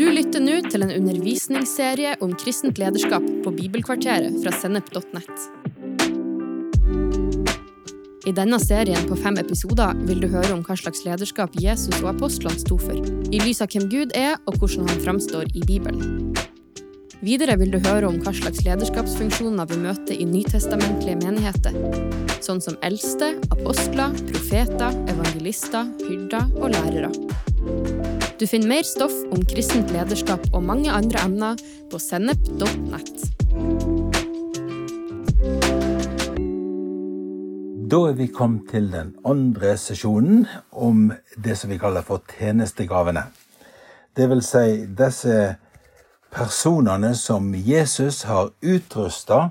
Du lytter nå til en undervisningsserie om kristent lederskap på Bibelkvarteret fra sennep.net. I denne serien på fem episoder vil du høre om hva slags lederskap Jesus og apostlene sto for, i lys av hvem Gud er og hvordan han framstår i Bibelen. Videre vil du høre om hva slags lederskapsfunksjoner vi møter i nytestamentlige menigheter, sånn som eldste, apostler, profeter, evangelister, hyrder og lærere. Du finner mer stoff om kristent lederskap og mange andre emner på sennep.nett. Da er vi kommet til den andre sesjonen om det som vi kaller for tjenestegavene. Det vil si disse personene som Jesus har utrusta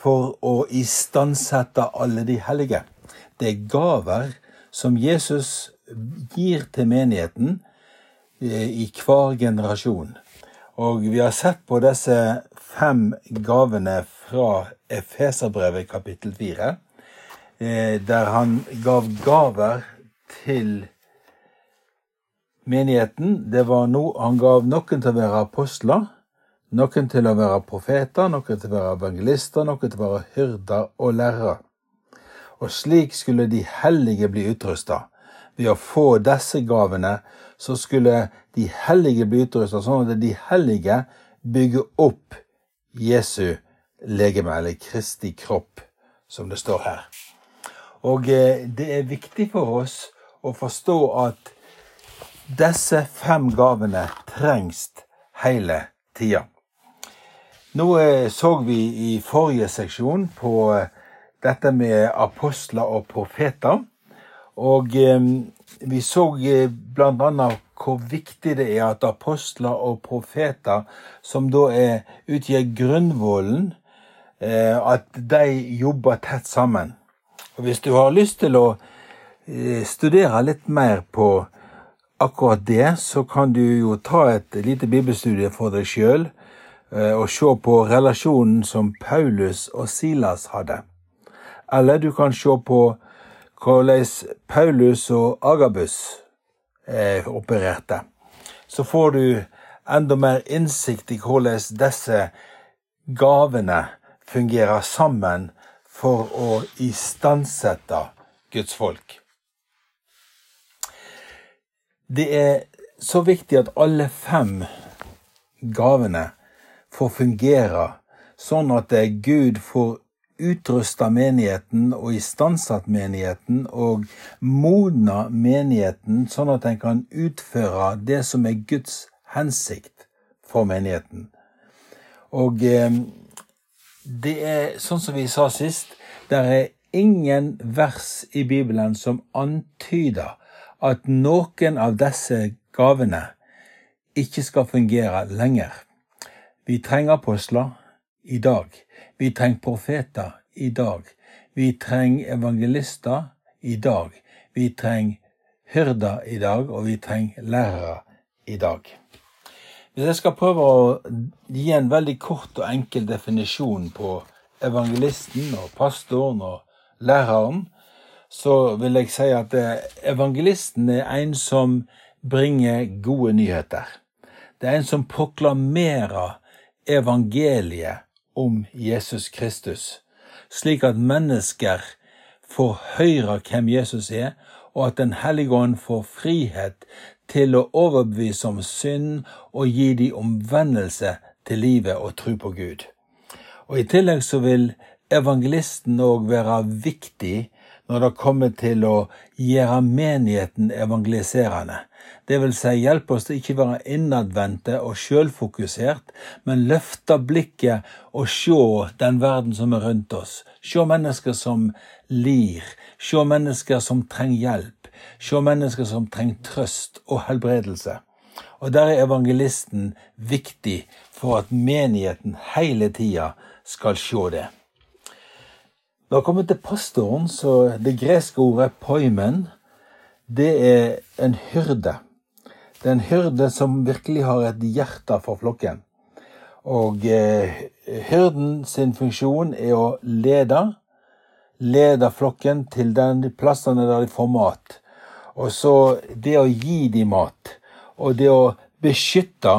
for å istandsette alle de hellige. Det er gaver som Jesus gir til menigheten i hver generasjon. Og vi har sett på disse fem gavene fra Efeserbrevet kapittel fire, eh, der han gav gaver til menigheten. Det var noe han gav noen til å være apostler, noen til å være profeter, noen til å være evangelister, noen til å være hyrder og lærere. Og slik skulle de hellige bli utrusta. Ved å få disse gavene så skulle de hellige bli utrusta sånn at de hellige bygger opp Jesu legeme, eller Kristi kropp, som det står her. Og eh, det er viktig for oss å forstå at disse fem gavene trengs hele tida. Nå eh, så vi i forrige seksjon på eh, dette med apostler og profeter. Og vi så blant annet hvor viktig det er at apostler og profeter, som da er, utgjør grunnvollen, at de jobber tett sammen. Og Hvis du har lyst til å studere litt mer på akkurat det, så kan du jo ta et lite bibelstudie for deg sjøl og se på relasjonen som Paulus og Silas hadde. Eller du kan se på hvordan Paulus og Agabus eh, opererte. Så får du enda mer innsikt i hvordan disse gavene fungerer sammen for å istandsette Guds folk. Det er så viktig at alle fem gavene får fungere sånn at Gud får utrusta menigheten og istandsatt menigheten og modna menigheten, sånn at den kan utføre det som er Guds hensikt for menigheten. Og eh, det er sånn som vi sa sist, det er ingen vers i Bibelen som antyder at noen av disse gavene ikke skal fungere lenger. Vi trenger apostler i dag. Vi trenger profeter i dag. Vi trenger evangelister i dag. Vi trenger hyrder i dag, og vi trenger lærere i dag. Hvis jeg skal prøve å gi en veldig kort og enkel definisjon på evangelisten og pastoren og læreren, så vil jeg si at evangelisten er en som bringer gode nyheter. Det er en som proklamerer evangeliet om Jesus Kristus, slik at mennesker får høre hvem Jesus er, og at Den hellige ånd får frihet til å overbevise om synd og gi dem omvendelse til livet og tro på Gud. Og I tillegg så vil evangelisten òg være viktig når det kommer til å gjøre menigheten evangeliserende. Det vil si hjelpe oss til ikke være innadvendte og sjølfokusert, men løfte blikket og se den verden som er rundt oss. Se mennesker som lir, se mennesker som trenger hjelp, se mennesker som trenger trøst og helbredelse. Og der er evangelisten viktig for at menigheten hele tida skal se det. Det kommer til pastoren, så det greske ordet poimen, det er en hyrde. Det er en hyrde som virkelig har et hjerte for flokken. Og eh, hyrden sin funksjon er å lede. Lede flokken til de plassene der de får mat. Og så det å gi dem mat. Og det å beskytte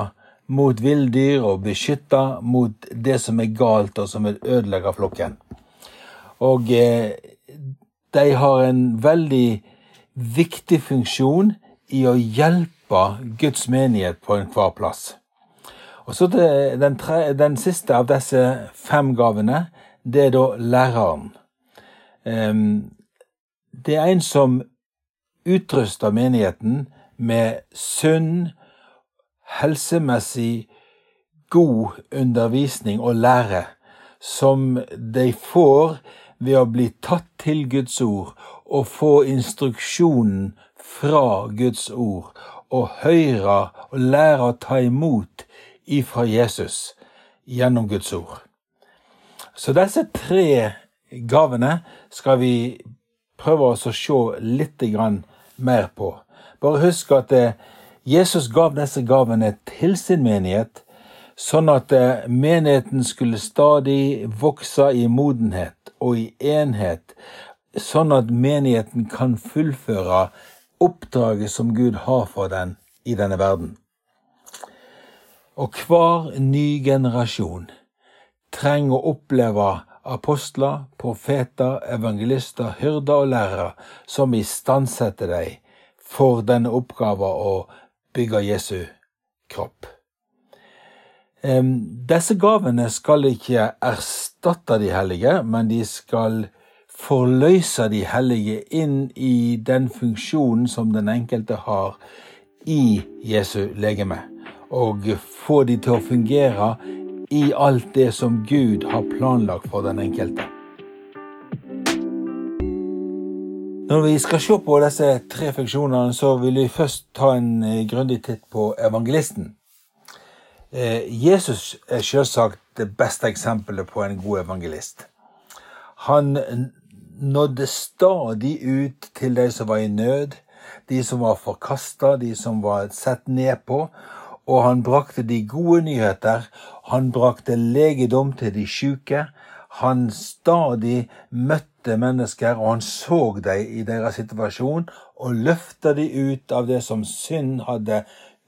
mot villdyr og beskytte mot det som er galt og som vil ødelegge flokken. Og eh, de har en veldig viktig funksjon i å hjelpe Guds menighet på enhver plass. Og så den, tre, den, siste av disse fem gavene, det er da læreren. Um, det er en som utruster menigheten med sunn, helsemessig god undervisning og lære, som de får ved å bli tatt til Guds ord og få instruksjonen fra Guds ord og høre og lære å ta imot ifra Jesus gjennom Guds ord. Så disse tre gavene skal vi prøve oss å se litt mer på. Bare husk at eh, Jesus gav disse gavene til sin menighet, sånn at eh, menigheten skulle stadig vokse i modenhet og i enhet, sånn at menigheten kan fullføre oppdraget som Gud har for den i denne verden. Og hver ny generasjon trenger å oppleve apostler, profeter, evangelister, hyrder og lærere som istandsetter deg for denne oppgaven å bygge Jesu kropp. Disse gavene skal ikke erstatte de hellige, men de skal forløse de hellige inn i den funksjonen som den enkelte har i Jesu legeme, og få de til å fungere i alt det som Gud har planlagt for den enkelte. Når vi skal se på disse tre funksjonene, så vil vi først ta en eh, grundig titt på evangelisten. Eh, Jesus er selvsagt det beste eksempelet på en god evangelist. Han nådde stadig ut til de som var i nød, de som var forkasta, de som var sett ned på, og han brakte de gode nyheter. Han brakte legedom til de sjuke. Han stadig møtte mennesker, og han så dem i deres situasjon og løfta dem ut av det som synd hadde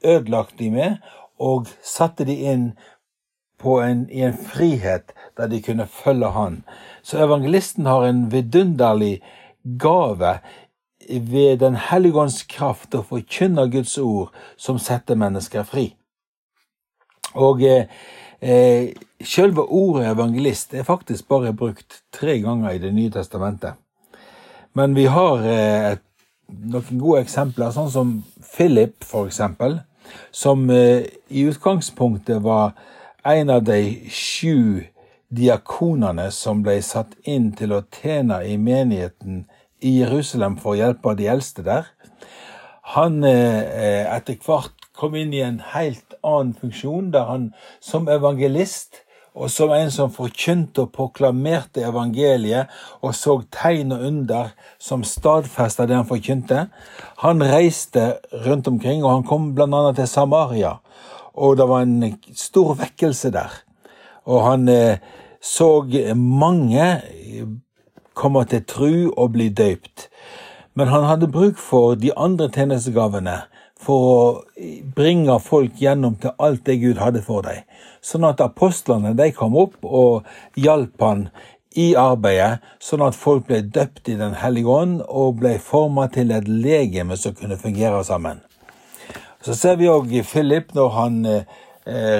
ødelagt dem med, og satte de inn en, i en frihet der de kunne følge han. Så evangelisten har en vidunderlig gave ved Den hellige ånds kraft å forkynne Guds ord som setter mennesker fri. Og eh, eh, Selve ordet evangelist er faktisk bare brukt tre ganger i Det nye testamentet. Men vi har eh, noen gode eksempler, sånn som Philip, for eksempel, som eh, i utgangspunktet var en av de sju diakonene som ble satt inn til å tjene i menigheten i Jerusalem for å hjelpe de eldste der. Han eh, eh, etter hvert kom inn i en helt annen funksjon, der han som evangelist og som en som forkynte og proklamerte evangeliet og så tegn og under som stadfesta det han forkynte. Han reiste rundt omkring, og han kom bl.a. til Samaria. Og det var en stor vekkelse der. Og han eh, så mange komme til tru og bli døypt. Men han hadde bruk for de andre tjenestegavene for å bringe folk gjennom til alt det Gud hadde for dem. Sånn at apostlene de kom opp og hjalp han i arbeidet, sånn at folk ble døpt i Den hellige ånd og ble forma til et legeme som kunne fungere sammen. Så ser vi òg Philip når han eh,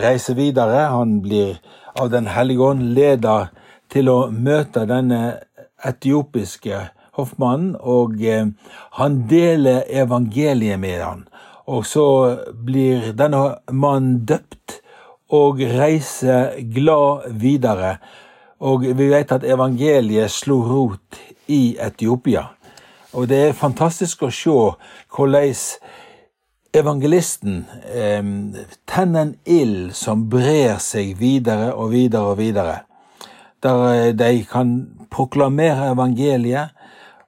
reiser videre. Han blir av Den hellige ånd leder til å møte denne etiopiske hoffmannen, og eh, han deler evangeliet med han. Og så blir denne mannen døpt og reiser glad videre. Og vi vet at evangeliet slo rot i Etiopia. Og det er fantastisk å se hvordan evangelisten eh, tenner en ild som brer seg videre og videre og videre. Der eh, de kan proklamere evangeliet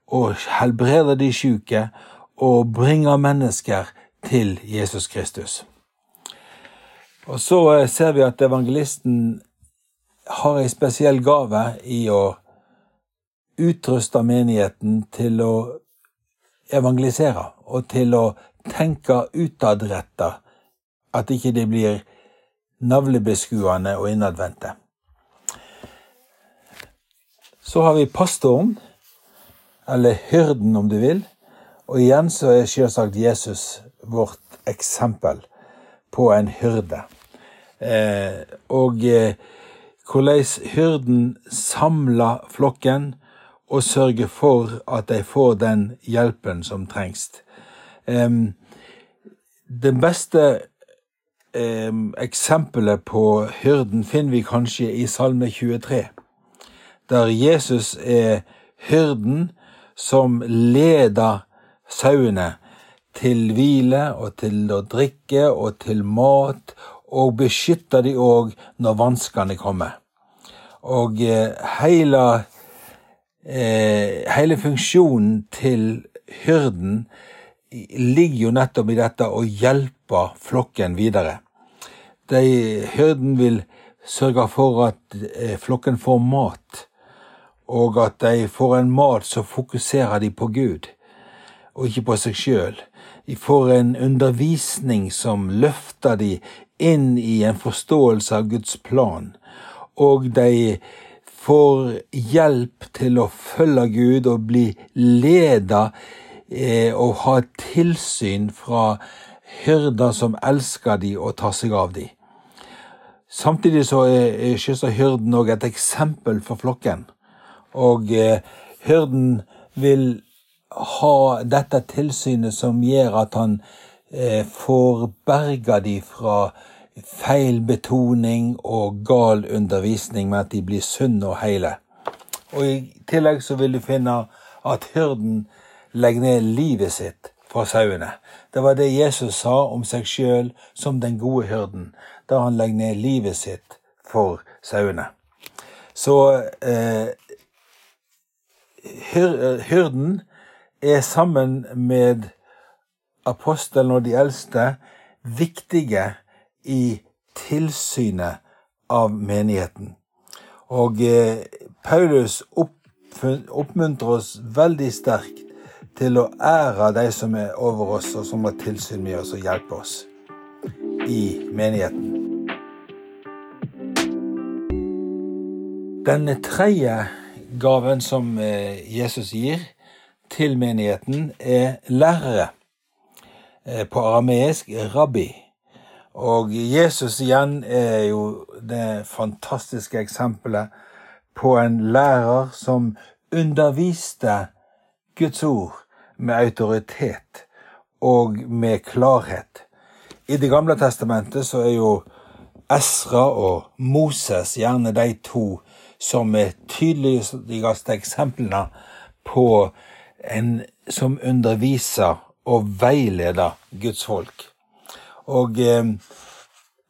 og helbrede de syke og bringe mennesker til Jesus Kristus. Og så eh, ser vi at evangelisten har en spesiell gave i å utruste menigheten til å evangelisere og til å tenke utadretta at ikke de blir navlebeskuende og innadvendte. Så har vi pastoren, eller hyrden om du vil. Og igjen så er selvsagt Jesus vårt eksempel på en hyrde. Eh, og eh, hvordan hyrden samler flokken og sørger for at de får den hjelpen som trengs. Eh, det beste eksempelet på hyrden finner vi kanskje i Salme 23 der Jesus er hyrden som leder sauene til hvile og til å drikke og til mat, og beskytter de òg når vanskene kommer. Og eh, hele, eh, hele funksjonen til hyrden ligger jo nettopp i dette å hjelpe flokken videre. De, hyrden vil sørge for at eh, flokken får mat og at de får en mat så fokuserer de på Gud, og ikke på seg sjøl. Får en undervisning som løfter de inn i en forståelse av Guds plan, og de får hjelp til å følge Gud og bli leda eh, og ha tilsyn fra hyrder som elsker de og tar seg av de. Samtidig så er selvsagt hyrden òg et eksempel for flokken. Og eh, hyrden vil ha dette tilsynet som gjør at han eh, får berga de fra feil betoning og gal undervisning med at de blir sunne og hele. Og I tillegg så vil du finne at hyrden legger ned livet sitt for sauene. Det var det Jesus sa om seg sjøl som den gode hyrden, da han legger ned livet sitt for sauene. Så eh, hyrden er sammen med apostelen og de eldste viktige i tilsynet av menigheten. Og eh, Paulus oppmuntrer oss veldig sterkt til å ære de som er over oss, og som har tilsyn med oss og hjelper oss i menigheten. Den tredje gaven som eh, Jesus gir til menigheten, er lærere. Eh, på arameisk rabbi. Og Jesus igjen er jo det fantastiske eksempelet på en lærer som underviste Guds ord med autoritet og med klarhet. I Det gamle testamentet så er jo Esra og Moses gjerne de to som er tydeligste eksemplene på en som underviser og veileder Guds folk. Og eh,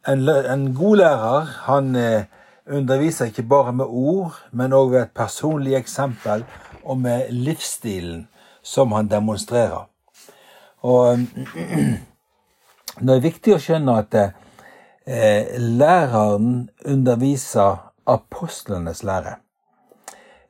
en, en, god lærer, han eh, underviser ikke bare med ord, men òg ved et personlig eksempel og med livsstilen som han demonstrerer. Og det er viktig å skjønne at eh, læreren underviser apostlenes lære.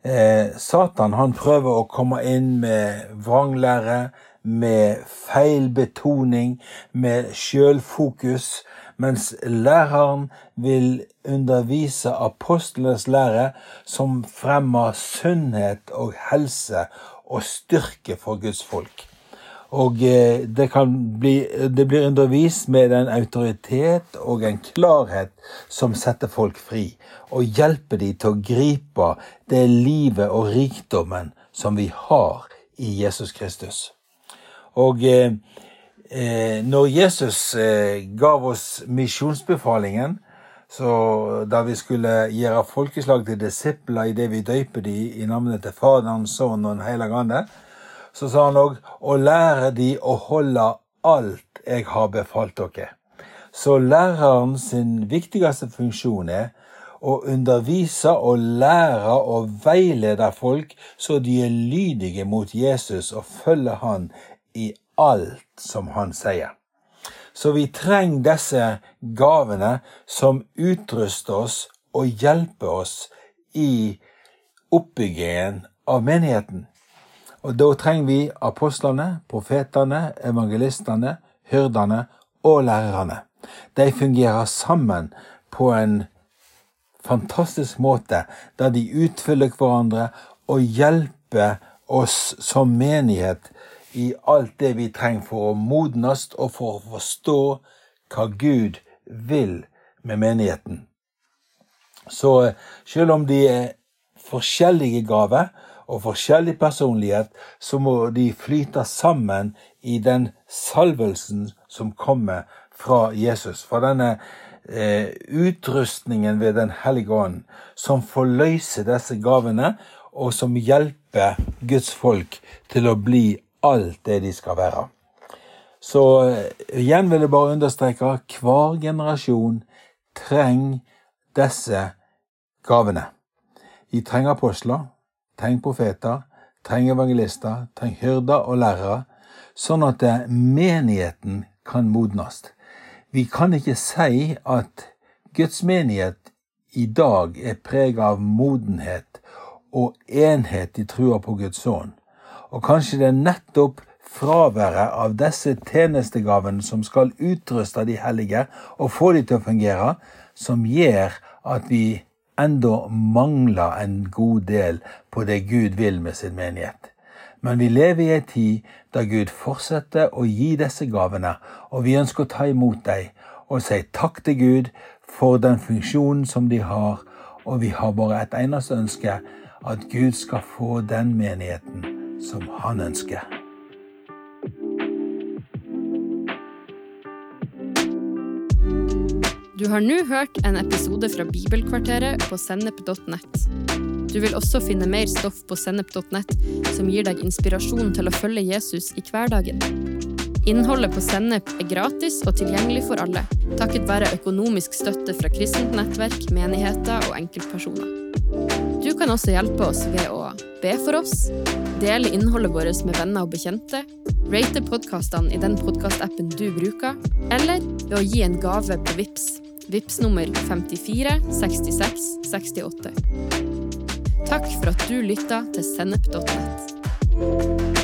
Eh, Satan han prøver å komme inn med vranglære, med feil betoning, med sjølfokus, mens læreren vil undervise apostlenes lære som fremmer sunnhet og helse og styrke for Guds folk. Og eh, det, bli, det blir undervist med en autoritet og en klarhet som setter folk fri, og hjelper dem til å gripe det livet og rikdommen som vi har i Jesus Kristus. Og eh, eh når Jesus eh, gav oss misjonsbefalingen, så da vi skulle gjøre folkeslag til disipler i det vi døyper dem i navnet til Faderen, Sønnen og Den hellige ande, så sa han òg å lære de å holde alt jeg har befalt dere. Så læreren sin viktigste funksjon er å undervise og lære og veilede folk så de er lydige mot Jesus og følger han i alt som han sier. Så vi trenger disse gavene som utruster oss og hjelper oss i oppbyggingen av menigheten. Og da trenger vi apostlene, profetene, evangelistene, hyrdene og lærerne. De fungerer sammen på en fantastisk måte, der de utfyller hverandre og hjelper oss som menighet i alt det vi trenger for å modnes og for å forstå hva Gud vil med menigheten. Så selv om de er forskjellige gaver og forskjellig personlighet, så må de flyte sammen i den salvelsen som kommer fra Jesus. Fra denne eh, utrustningen ved Den hellige ånd, som forløser disse gavene, og som hjelper Guds folk til å bli alt det de skal være. Så eh, igjen vil jeg bare understreke hver generasjon trenger disse gavene. De trenger apostler, trenger profeter, treng evangelister, treng hyrder og lærere, sånn at eh, menigheten kan modnes. Vi kan ikke si at Guds menighet i dag er preget av modenhet og enhet i trua på Guds sønn. Og kanskje det er nettopp fraværet av disse tjenestegavene som skal utruste de hellige og få de til å fungere, som gjør at vi enda mangler en god del på det Gud vil med sin menighet. Men vi lever i ei tid da Gud fortsetter å gi disse gavene, og vi ønsker å ta imot dem og si takk til Gud for den funksjonen som de har, og vi har bare et eneste ønske, at Gud skal få den menigheten som han ønsker. Du har nå hørt en episode fra Bibelkvarteret på sennep.nett. Du vil også finne mer stoff på sennep.nett som gir deg inspirasjon til å følge Jesus i hverdagen. Innholdet på Sennep er gratis og tilgjengelig for alle, takket være økonomisk støtte fra kristent nettverk, menigheter og enkeltpersoner. Du kan også hjelpe oss ved å be for oss, dele innholdet vårt med venner og bekjente, rate podkastene i den podkastappen du bruker, eller ved å gi en gave på VIPS. VIPS nummer 54 66 68. Takk for at du lytta til sennep.nett.